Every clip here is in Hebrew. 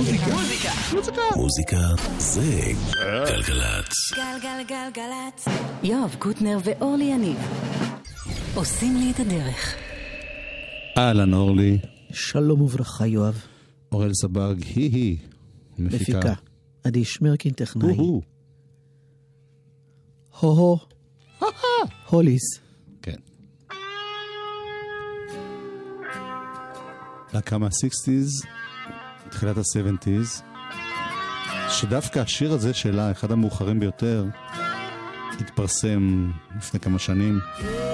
מוזיקה. מוזיקה. מוזיקה זה גלגלצ. גלגלגלגלצ. יואב קוטנר ואורלי יניב עושים לי את הדרך. אהלן אורלי, שלום וברכה, יואב. אוראל סבג, היא-היא, מפיקה. מפיקה. עדי שמרקין טכנאי. הו-הו. הוליס. כן. להקה מה-60's, תחילת ה-70's, שדווקא השיר הזה שלה, אחד המאוחרים ביותר, התפרסם לפני כמה שנים. If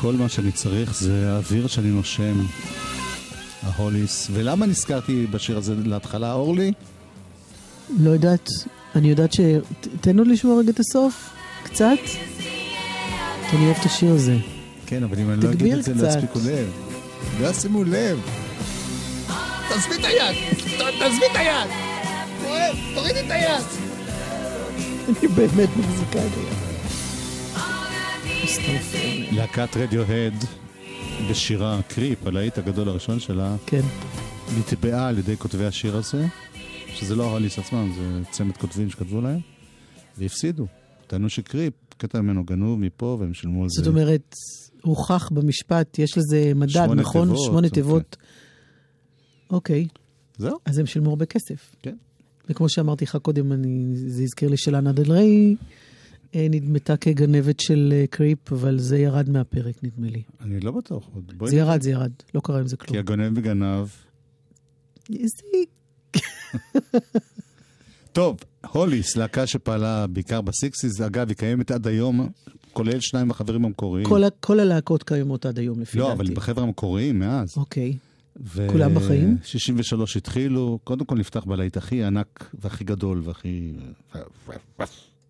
כל מה שאני צריך זה האוויר שאני נושם, ההוליס. ולמה נזכרתי בשיר הזה להתחלה, אורלי? לא יודעת, אני יודעת ש... תן עוד לשמוע רגע את הסוף, קצת. כי אני אוהב את השיר הזה. כן, אבל אם אני לא אגיד את זה, לא. יספיקו לב. לא ישימו לב. תעזבי את היד! תעזבי את היד! תורידי את היד! אני באמת מחזיקה את זה. להקת רדיוהד בשירה קריפ, הלהיט הגדול הראשון שלה, כן. נתבעה על ידי כותבי השיר הזה, שזה לא ההוליס עצמם, זה צמד כותבים שכתבו להם, והפסידו. טענו שקריפ, קטע ממנו גנוב מפה, והם שילמו על זה. זאת אומרת, הוכח במשפט, יש לזה מדד, נכון? תיבות, שמונה אוקיי. תיבות. אוקיי, זהו, אז הם שילמו הרבה כסף. כן. וכמו שאמרתי לך קודם, אני, זה הזכיר לי שלאנה דל ריי אה, נדמתה כגנבת של אה, קריפ, אבל זה ירד מהפרק, נדמה לי. אני לא בטוח. זה ירד, זה ירד. לא קרה עם זה כלום. כי הגונב וגנב... טוב, הוליס, להקה שפעלה בעיקר בסיקסיס, אגב, היא קיימת עד היום, כולל שניים החברים המקוריים. כל, כל הלהקות קיימות עד היום, לפי לא, דעתי. לא, אבל בחבר'ה המקוריים מאז. אוקיי. ו- כולם בחיים? 63 התחילו, קודם כל נפתח בלהיט הכי ענק והכי גדול והכי...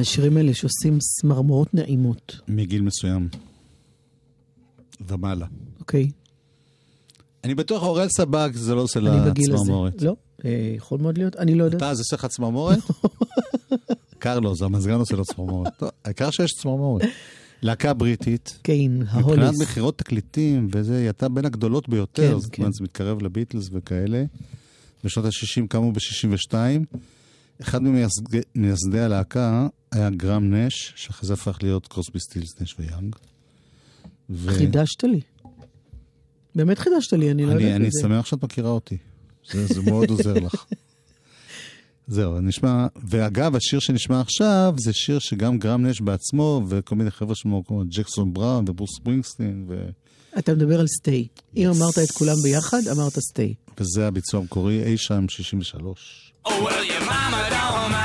השירים האלה שעושים סמרמורות נעימות. מגיל מסוים. ומעלה. אוקיי. אני בטוח אורל סבק זה לא עושה לה צמרמורת. לא, אה, יכול מאוד להיות, אני לא יודעת. אתה, זה עושה לך צמרמורת? קרלוס, המזגן עושה לו צמרמורת. העיקר שיש צמרמורת. להקה בריטית. כן, ההוליס. מבחינת מכירות תקליטים, וזה, היא הייתה בין הגדולות ביותר. כן, כן. זה מתקרב לביטלס וכאלה. בשנות ה-60 קמו ב-62. אחד ממייסדי הלהקה, היה גרם נש, שאחרי זה הפך להיות קרוסבי סטילס נש ויאנג. ו... חידשת לי. באמת חידשת לי, אני לא יודעת את זה. אני שמח שאת מכירה אותי. זה, זה מאוד עוזר לך. זהו, נשמע, ואגב, השיר שנשמע עכשיו זה שיר שגם גרם נש בעצמו וכל מיני חבר'ה שלו, כמו ג'קסון בראון וברוס ברינגסטין, ו... אתה מדבר על סטי. Yes. אם אמרת את כולם ביחד, אמרת סטי. וזה הביצוע המקורי אי שם 63. Oh, well,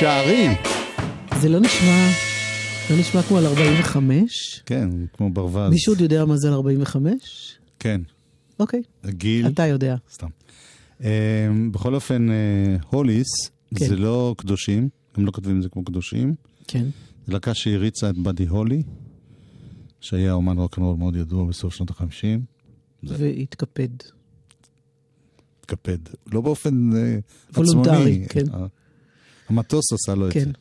תישארי. זה לא נשמע, לא נשמע כמו על 45. כן, כמו ברווז. מישהו עוד יודע מה זה על 45? כן. אוקיי. הגיל. אתה יודע. סתם. Um, בכל אופן, אה, הוליס, כן. זה לא קדושים, הם לא כותבים את זה כמו קדושים. כן. זה להקה שהריצה את באדי הולי, שהיה אומן רוקנרול מאוד ידוע בסוף שנות ה-50. והתקפד. התקפד. לא באופן uh, עצמוני. וולונטרי, כן. אה, המטוס עשה לו את כן. זה. כן.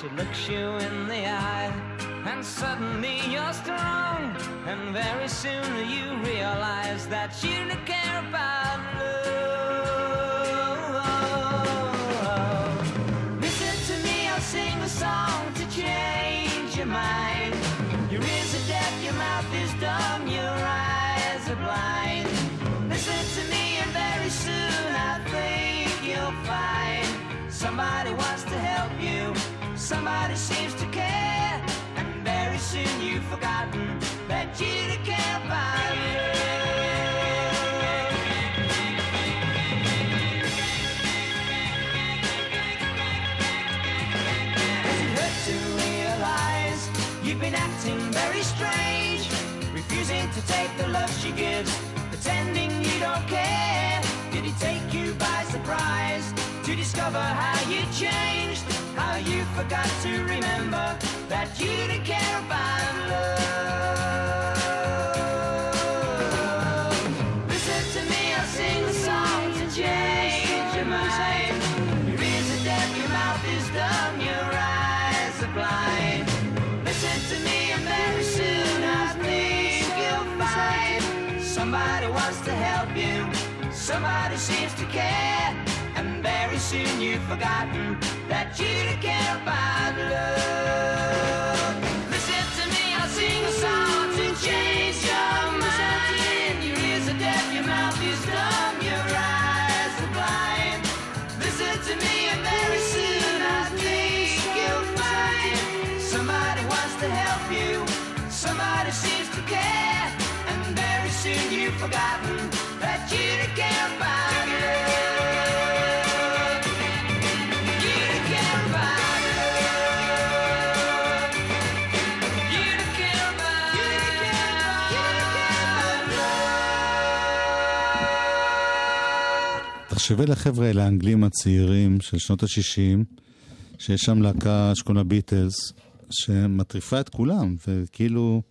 She looks you in the eye, and suddenly you're strong. And very soon you realize that you look forgotten that you care about find Does it hurt to realize you've been acting very strange Refusing to take the love she gives Pretending you don't care? Did it take you by surprise To discover how you changed How you forgot to remember? that you didn't care about love. Listen to me, I'll sing a song to change your mind. Your ears are deaf, your mouth is dumb, your eyes are blind. Listen to me, and very soon I think you'll find somebody wants to help you, somebody seems to care, and very soon you've forgotten that you care about love. שווה לחבר'ה, האלה, האנגלים הצעירים של שנות ה-60, שיש שם להקה שקוראים לה ביטלס, שמטריפה את כולם, וכאילו,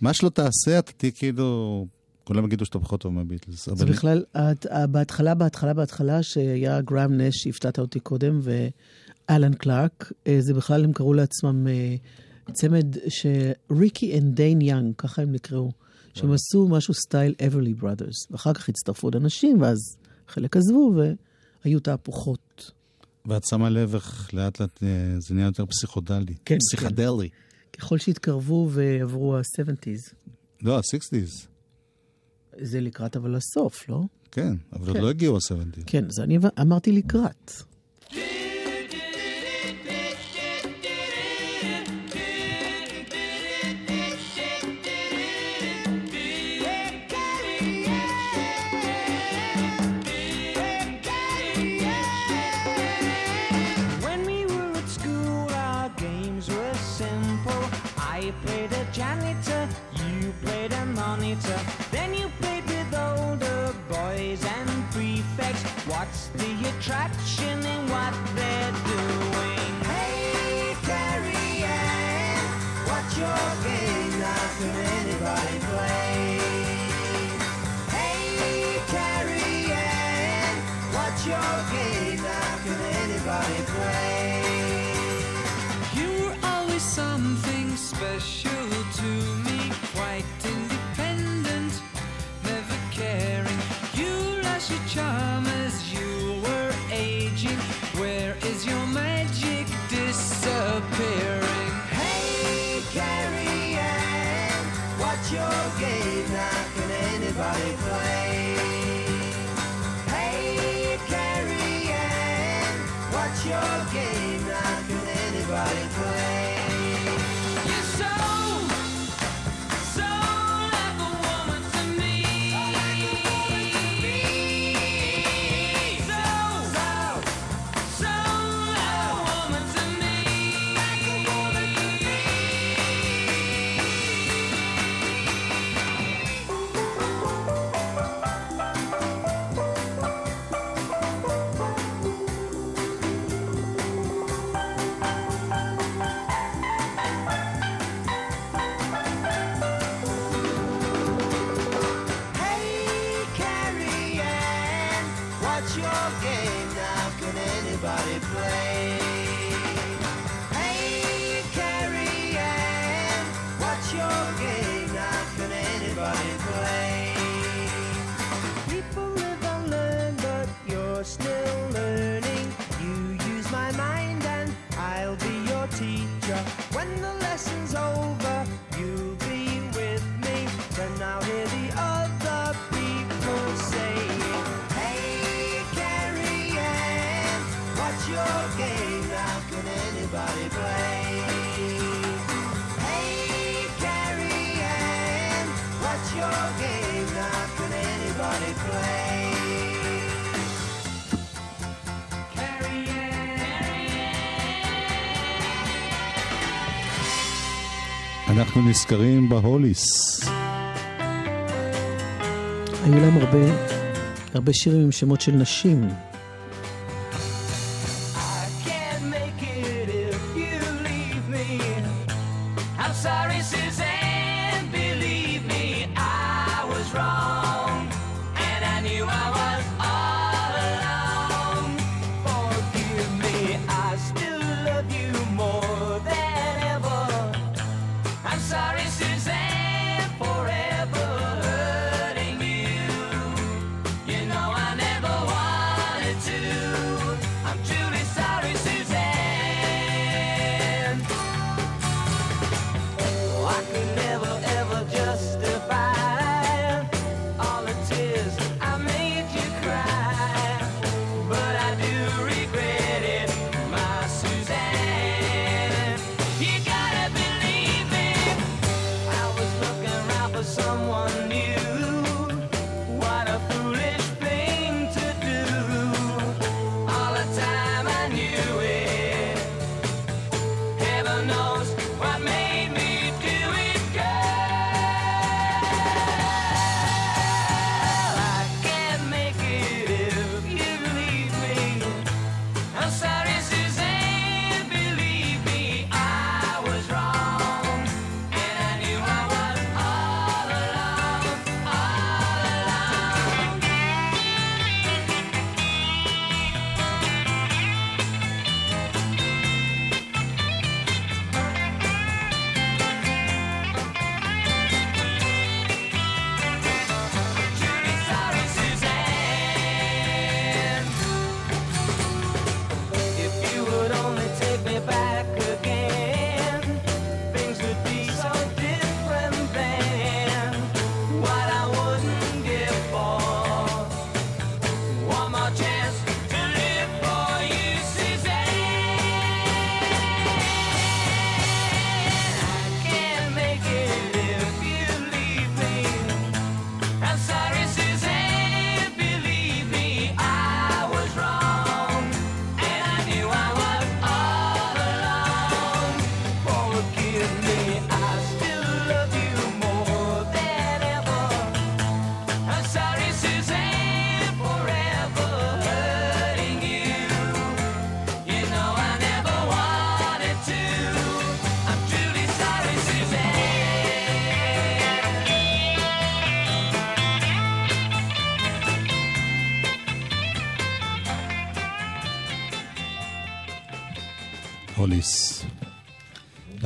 מה שלא תעשה, אתה תהיה כאילו... כולם יגידו שאתה פחות טוב מהביטלס. זה בכלל, את, אה, בהתחלה, בהתחלה, בהתחלה, שהיה גראהם נאש, שהפתעת אותי קודם, ואלן קלארק, אה, זה בכלל, הם קראו לעצמם אה, צמד ש Ricky and Dane Young, ככה הם נקראו, שהם עשו משהו סטייל אברלי בראדרס, ואחר כך הצטרפו עוד אנשים, ואז חלק עזבו והיו תהפוכות. ואת שמה לב איך לאט לאט אה, זה נהיה יותר פסיכודלי. כן, כן. פסיכדלי. כן. ככל שהתקרבו ועברו ה-70's. לא, ה-60's. זה לקראת אבל הסוף, לא? כן, אבל כן. עוד לא הגיעו ה-70's. כן, אז אני אמ-, אמרתי לקראת. attraction נזכרים בהוליס. היו להם הרבה, הרבה שירים עם שמות של נשים.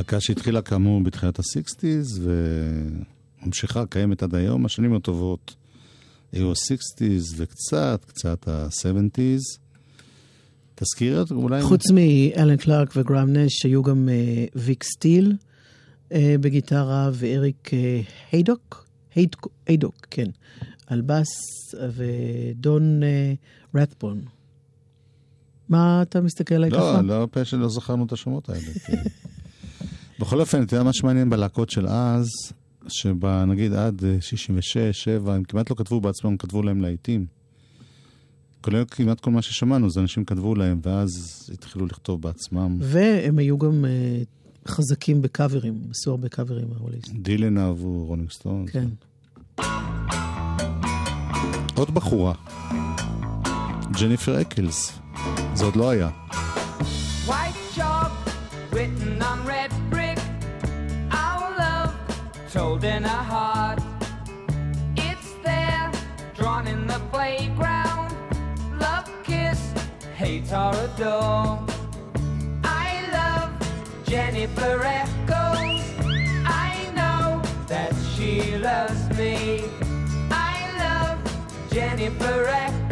להקה שהתחילה כאמור בתחילת ה-60's וממשיכה, קיימת עד היום. השנים הטובות היו ה-60's וקצת, קצת ה-70's. תזכיר אולי... חוץ מאלן קלארק וגראם נש, היו גם אה, ויק סטיל אה, בגיטרה, ואריק אה, היידוק, היידוק, היידוק, כן, על בס, ודון אה, רתבון. מה אתה מסתכל עליי ככה? לא, לא פלא שלא זכרנו את השמות האלה. בכל אופן, אתה יודע מה שמעניין בלהקות של אז, שנגיד עד אה, 66, 7, הם כמעט לא כתבו בעצמם, הם כתבו להם להיטים. כולל כמעט כל מה ששמענו, זה אנשים כתבו להם, ואז התחילו לכתוב בעצמם. והם היו גם אה, חזקים בקאברים, עשו הרבה קאברים מההוליס. דילן אהבו, רולינג סטון. כן. עוד בחורה, ג'ניפר אקלס. זה עוד לא היה. White chalk written on red told in a heart. It's there, drawn in the playground. Love, kiss, hate or adore. I love Jennifer Echoes. I know that she loves me. I love Jennifer Echoes.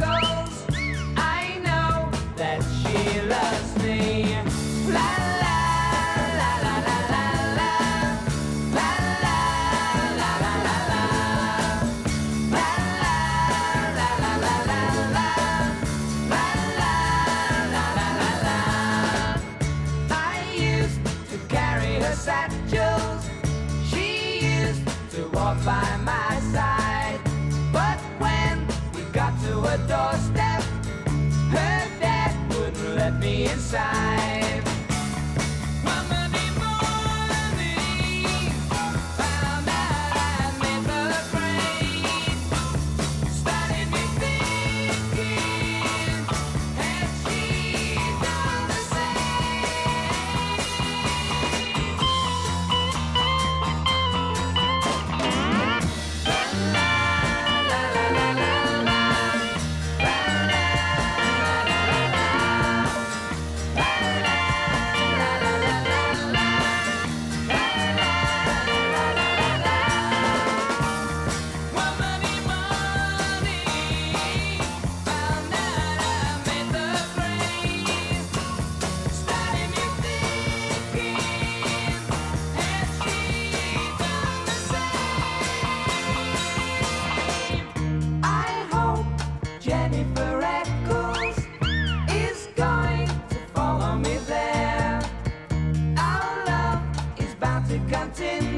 canten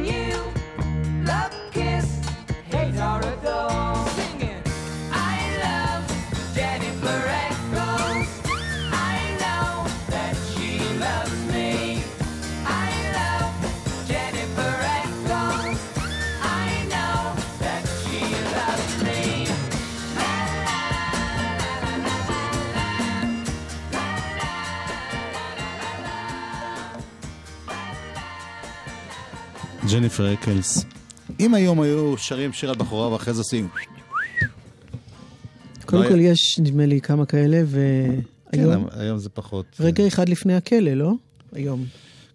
ג'ניפר אקלס. אם היום היו שרים שיר על בחורה ואחרי זה עושים... קודם לא כל היה- יש, נדמה לי, כמה כאלה, כן, והיום, היום זה פחות... רגע אחד לפני הכלא, לא? היום.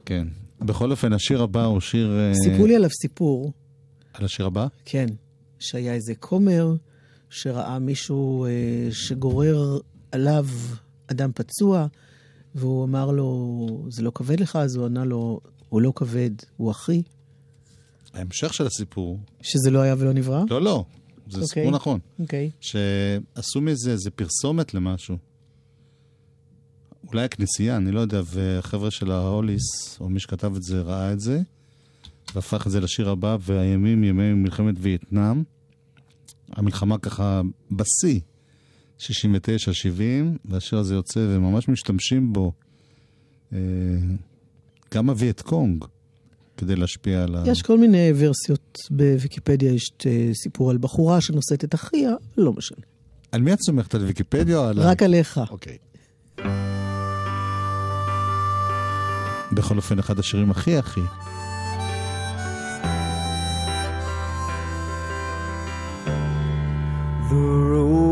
כן. בכל אופן, השיר הבא הוא שיר... אה, סיפרו לי עליו סיפור, על השיר הבא? כן, שהיה איזה כומר שראה מישהו אה, שגורר עליו אדם פצוע, והוא אמר לו, זה לא כבד לך? אז הוא ענה לו, הוא לא כבד, הוא אחי, ההמשך של הסיפור... שזה לא היה ולא נברא. לא, לא. זה אוקיי. סיפור נכון. אוקיי. שעשו מזה איזה פרסומת למשהו. אולי הכנסייה, אני לא יודע, והחבר'ה של ההוליס, או מי שכתב את זה, ראה את זה, והפך את זה לשיר הבא, והימים ימי מלחמת וייטנאם. המלחמה ככה בשיא, 69-70, והשיר הזה יוצא, וממש משתמשים בו אה, גם הווייט קונג, כדי להשפיע על ה... יש כל מיני ורסיות בוויקיפדיה, יש אה, סיפור על בחורה שנושאת את אחיה, לא משנה. על מי את סומכת? על ויקיפדיה או על... רק עליך. אוקיי. בכל אופן, אחד השירים הכי הכי. The road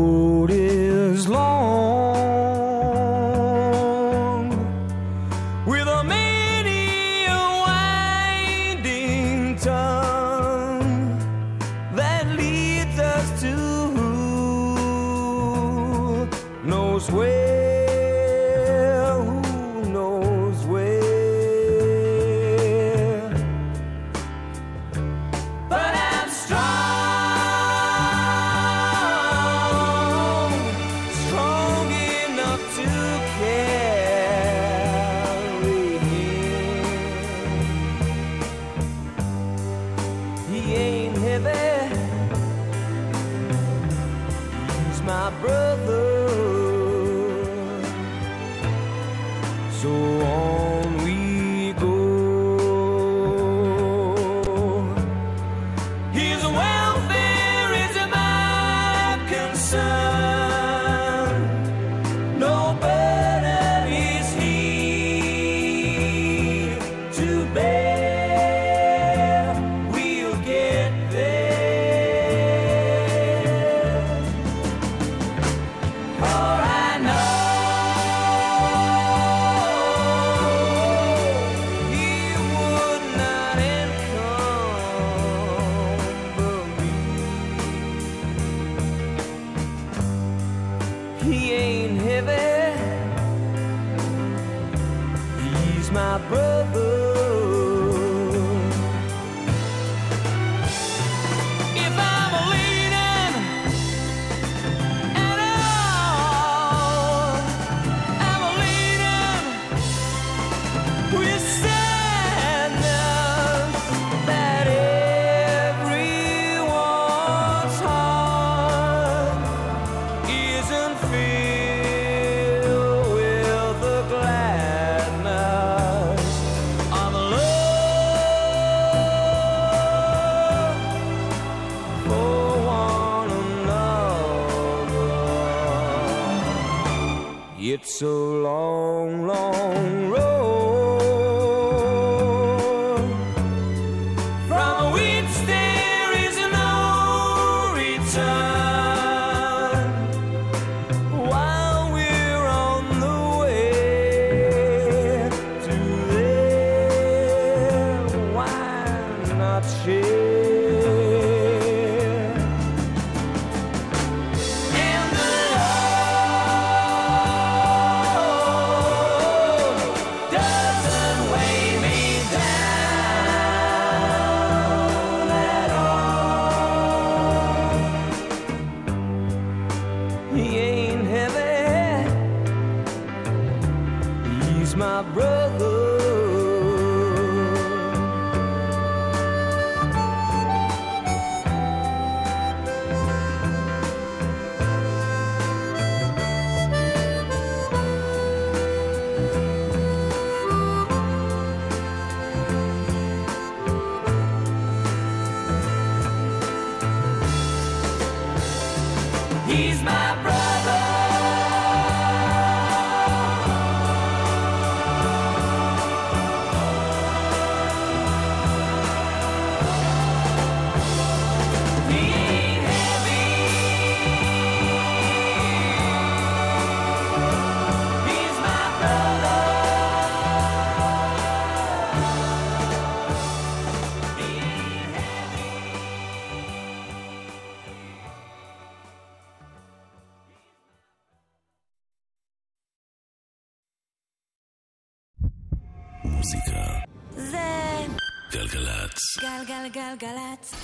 גלגלגלגלצ.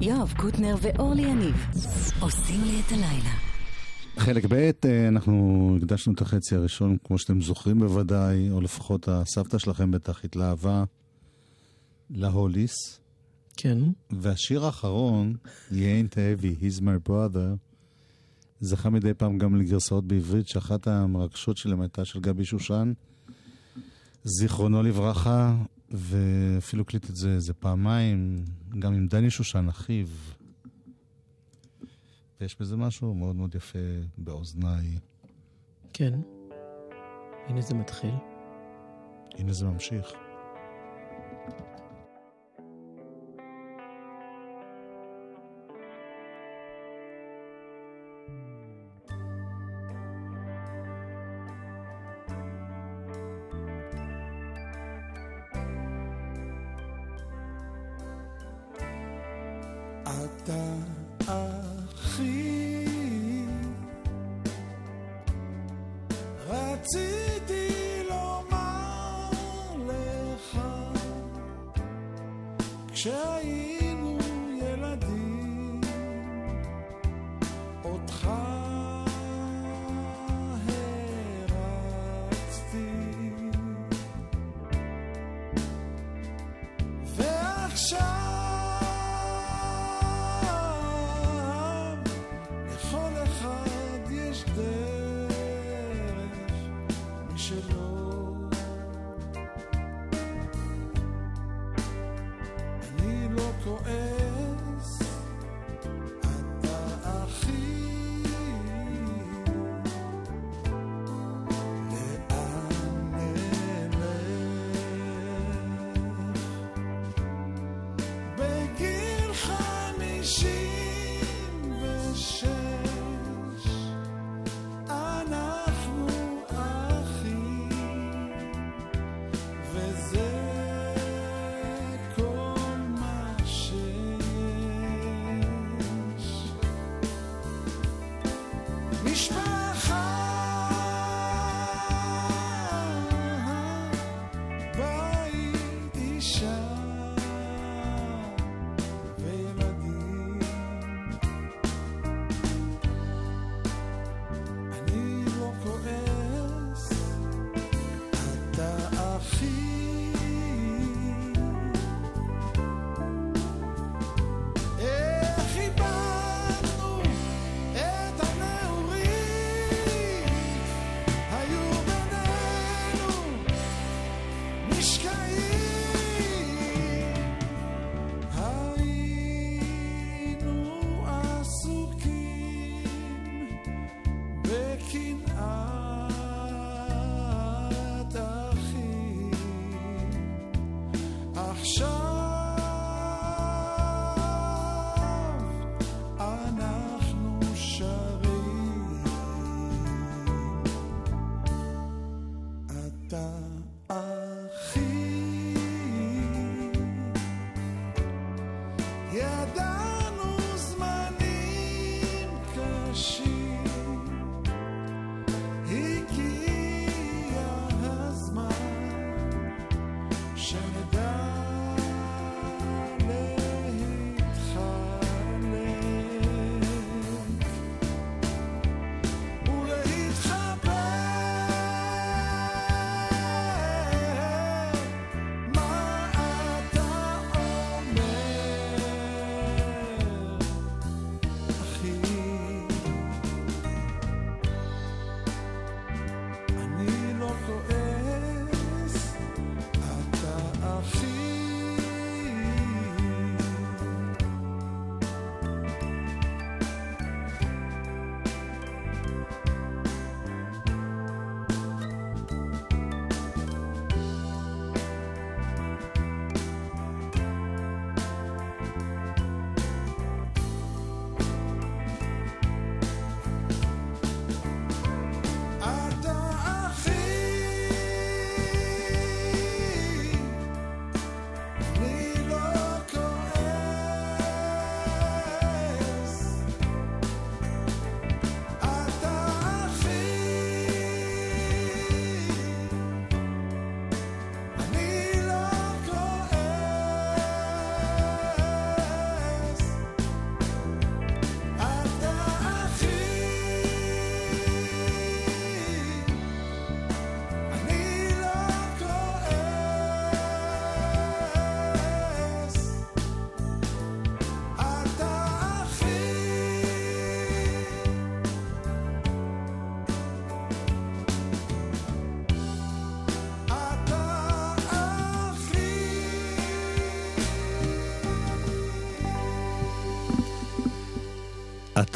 יואב קוטנר ואורלי יניב עושים לי את הלילה. חלק ב', אה, אנחנו הקדשנו את החצי הראשון, כמו שאתם זוכרים בוודאי, או לפחות הסבתא שלכם בטח התלהבה, להוליס. כן. והשיר האחרון, He ain't heavy, he's my brother, זכה מדי פעם גם לגרסאות בעברית, שאחת המרגשות שלהם הייתה של גבי שושן, זיכרונו לברכה, ואפילו הקליט את זה איזה פעמיים, גם עם דני שושן, אחיו. ויש בזה משהו מאוד מאוד יפה באוזניי. כן. הנה זה מתחיל. הנה זה ממשיך.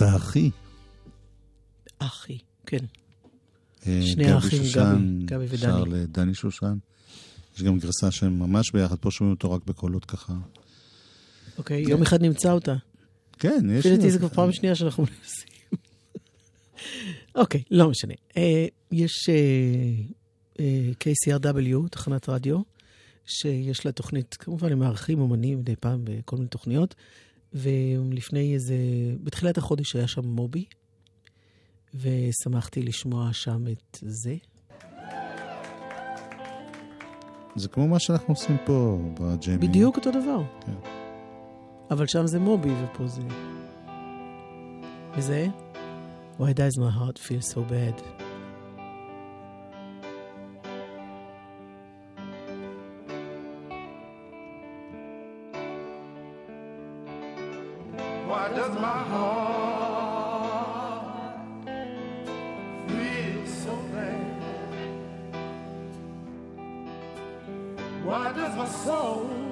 אתה אחי. אחי, כן. אה, שני האחים, גבי- גבי ודני. שר לדני שושן. יש גם גרסה שהם ממש ביחד, פה שומעים אותו רק בקולות ככה. אוקיי, יום אחד נמצא אותה. כן, יש... לפי דעתי זה כבר פעם שנייה שאנחנו מנסים. אוקיי, לא משנה. אה, יש אה, KCRW, תחנת רדיו, שיש לה תוכנית, כמובן הם מארחים אומנים מדי פעם בכל מיני תוכניות, ולפני איזה, בתחילת החודש היה שם מובי, ושמחתי לשמוע שם את זה. זה כמו מה שאנחנו עושים פה בג'יימי. בדיוק אותו דבר. כן. אבל שם זה מובי ופה זה... וזה? Why does my heart feel so bad? Does my heart feel so bad? Why does my soul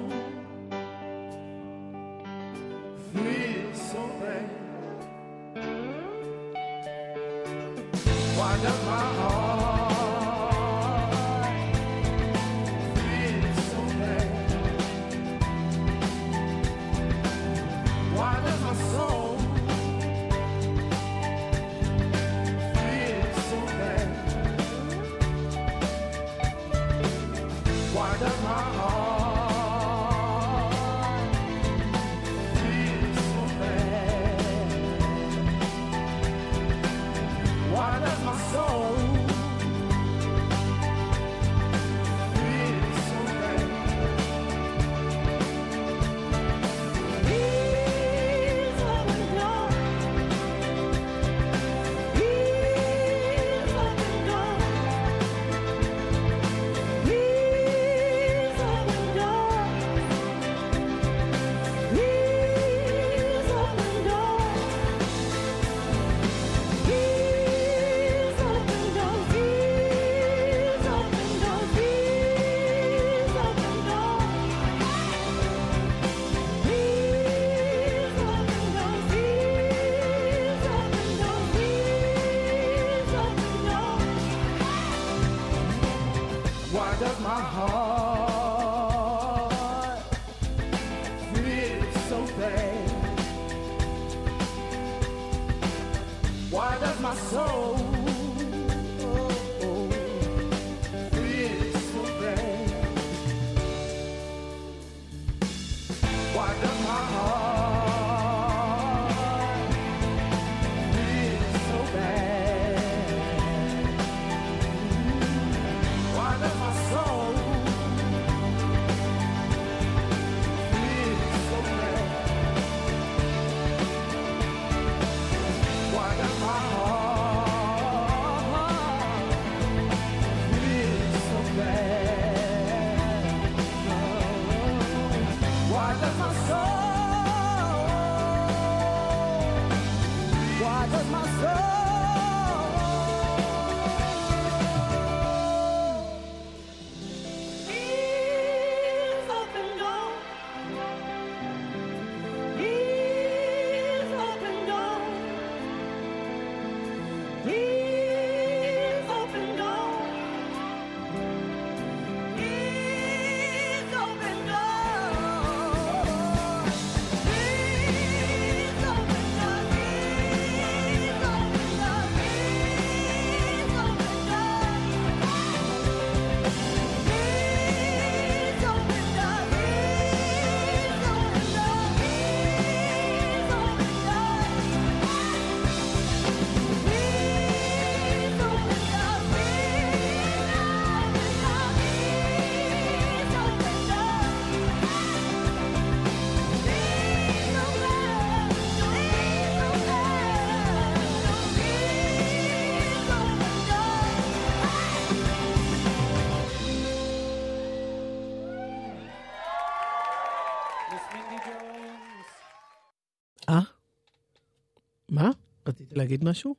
רציתי להגיד משהו?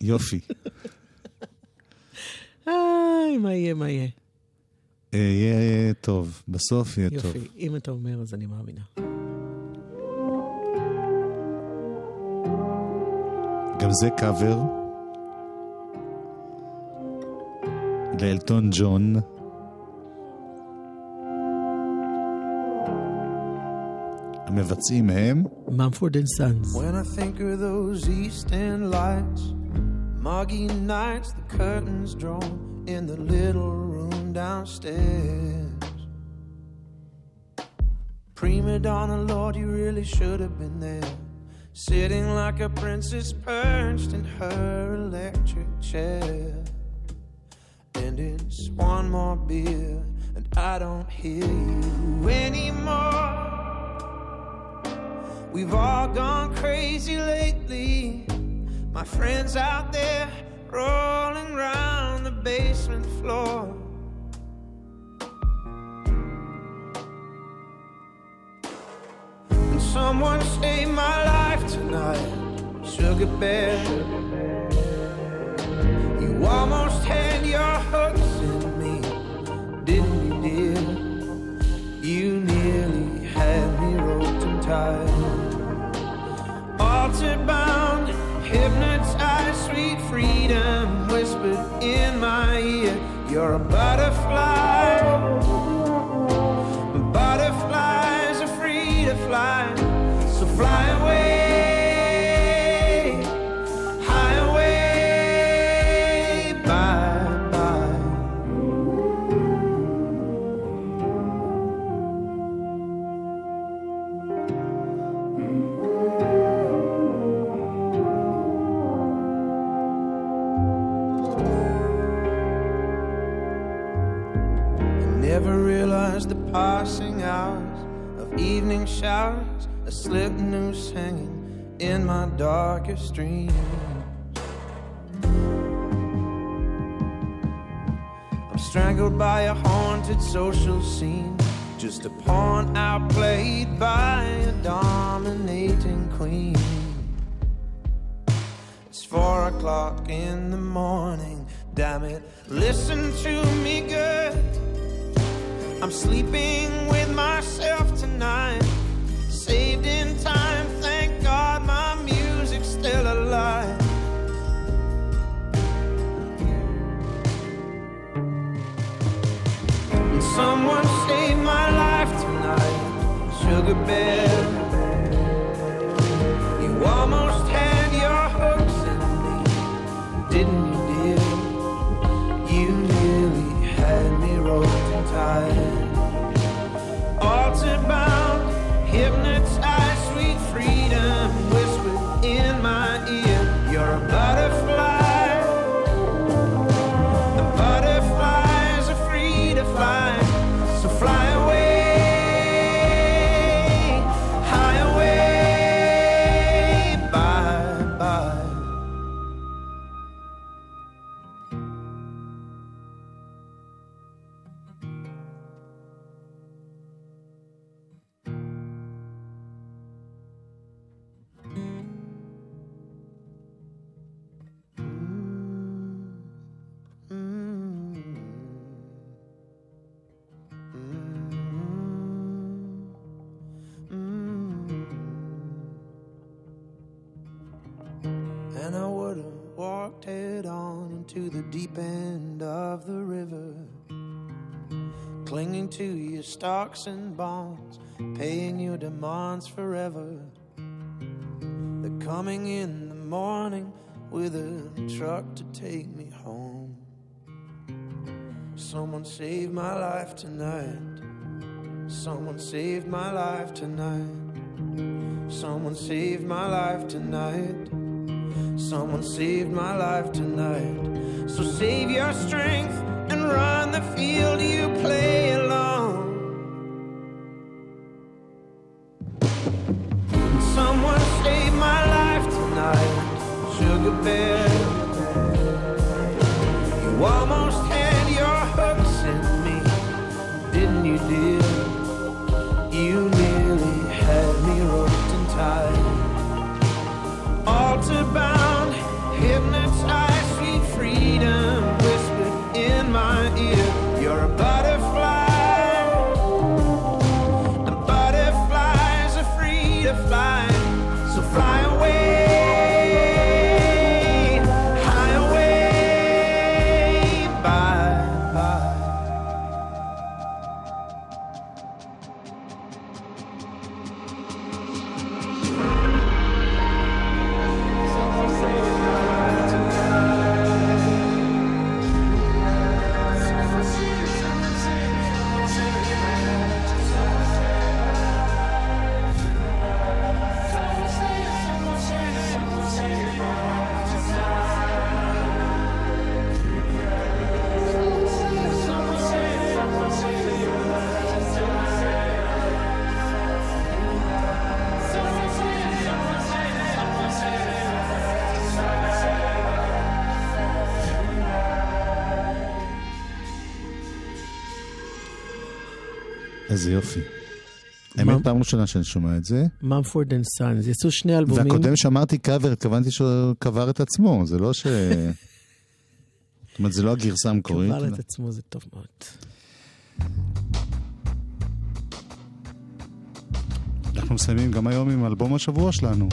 יופי. איי, מה יהיה, מה יהיה. אה, יהיה טוב, בסוף יהיה טוב. יופי, אם אתה אומר, אז אני מאמינה. גם זה קאבר לאלטון ג'ון. המבצעים הם ממפורד אנד סאנס. When I think of those eastern lights, muggy nights, the curtains drawn in the little room downstairs. Prima donna, Lord, you really should have been there. Sitting like a princess perched in her electric chair. And it's one more beer, and I don't hear you anymore. We've all gone crazy lately. My friends out there rolling round the basement floor. And someone saved my life tonight, Sugar Bear. You almost had your hooks in me, didn't you, dear? You nearly had me roped and tied. Hypnotized, sweet freedom whispered in my ear. You're a butterfly. Showers, a slip noose hanging in my darkest dreams. I'm strangled by a haunted social scene, just a pawn outplayed by a dominating queen. It's four o'clock in the morning, damn it, listen to me good. I'm sleeping with myself tonight. Saved in time, thank God my music's still alive. And someone saved my life tonight, Sugar Bear. Into the deep end of the river, clinging to your stocks and bonds, paying your demands forever. They're coming in the morning with a truck to take me home. Someone saved my life tonight. Someone saved my life tonight. Someone saved my life tonight. Someone saved my life tonight. So save your strength and run the field you play איזה יופי. האמת, פעם ראשונה שאני שומע את זה. Mumford and Sons, יצאו שני אלבומים. והקודם שאמרתי קאבר, התכוונתי שהוא קבר את עצמו, זה לא ש... זאת אומרת, זה לא הגרסה המקורית. קבר את עצמו זה טוב מאוד. אנחנו מסיימים גם היום עם אלבום השבוע שלנו.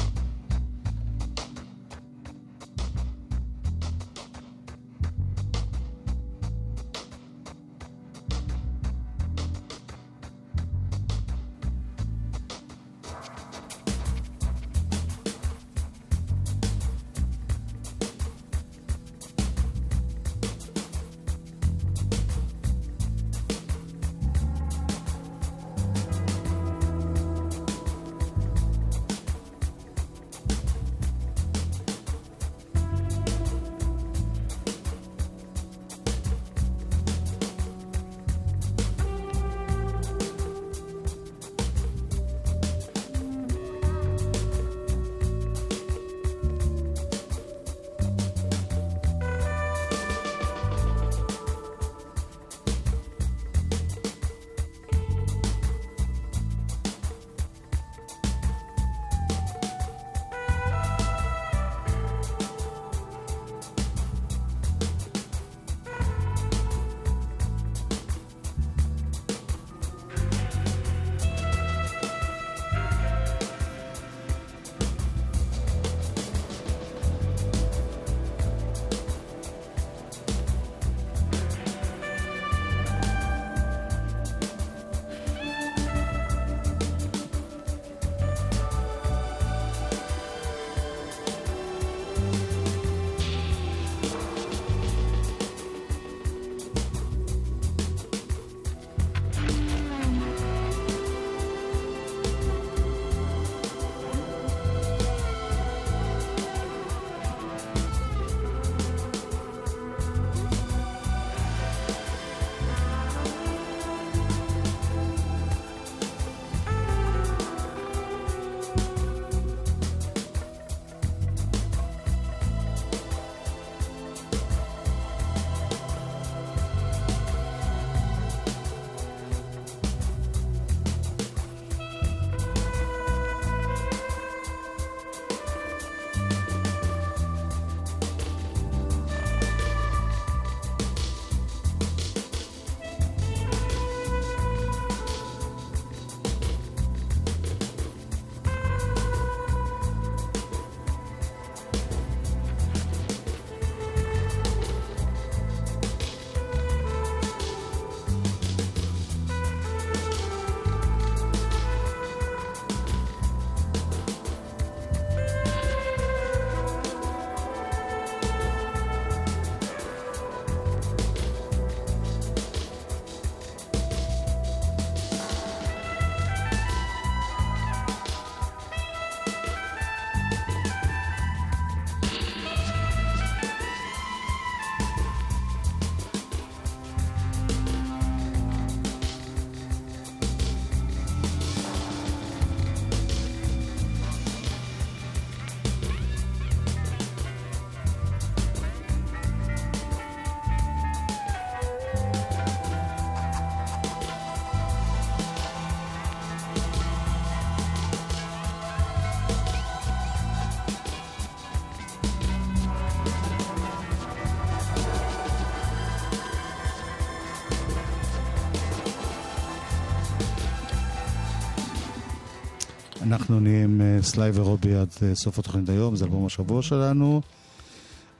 אנחנו נהיה עם אה, סליי ורובי עד אה, סוף התוכנית היום, זה אלבום השבוע שלנו.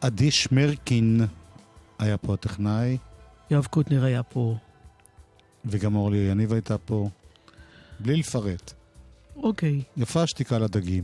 עדי שמרקין היה פה הטכנאי, יואב קוטנר היה פה. וגם אורלי יניב הייתה פה. בלי לפרט. אוקיי. יפה השתיקה לדגים.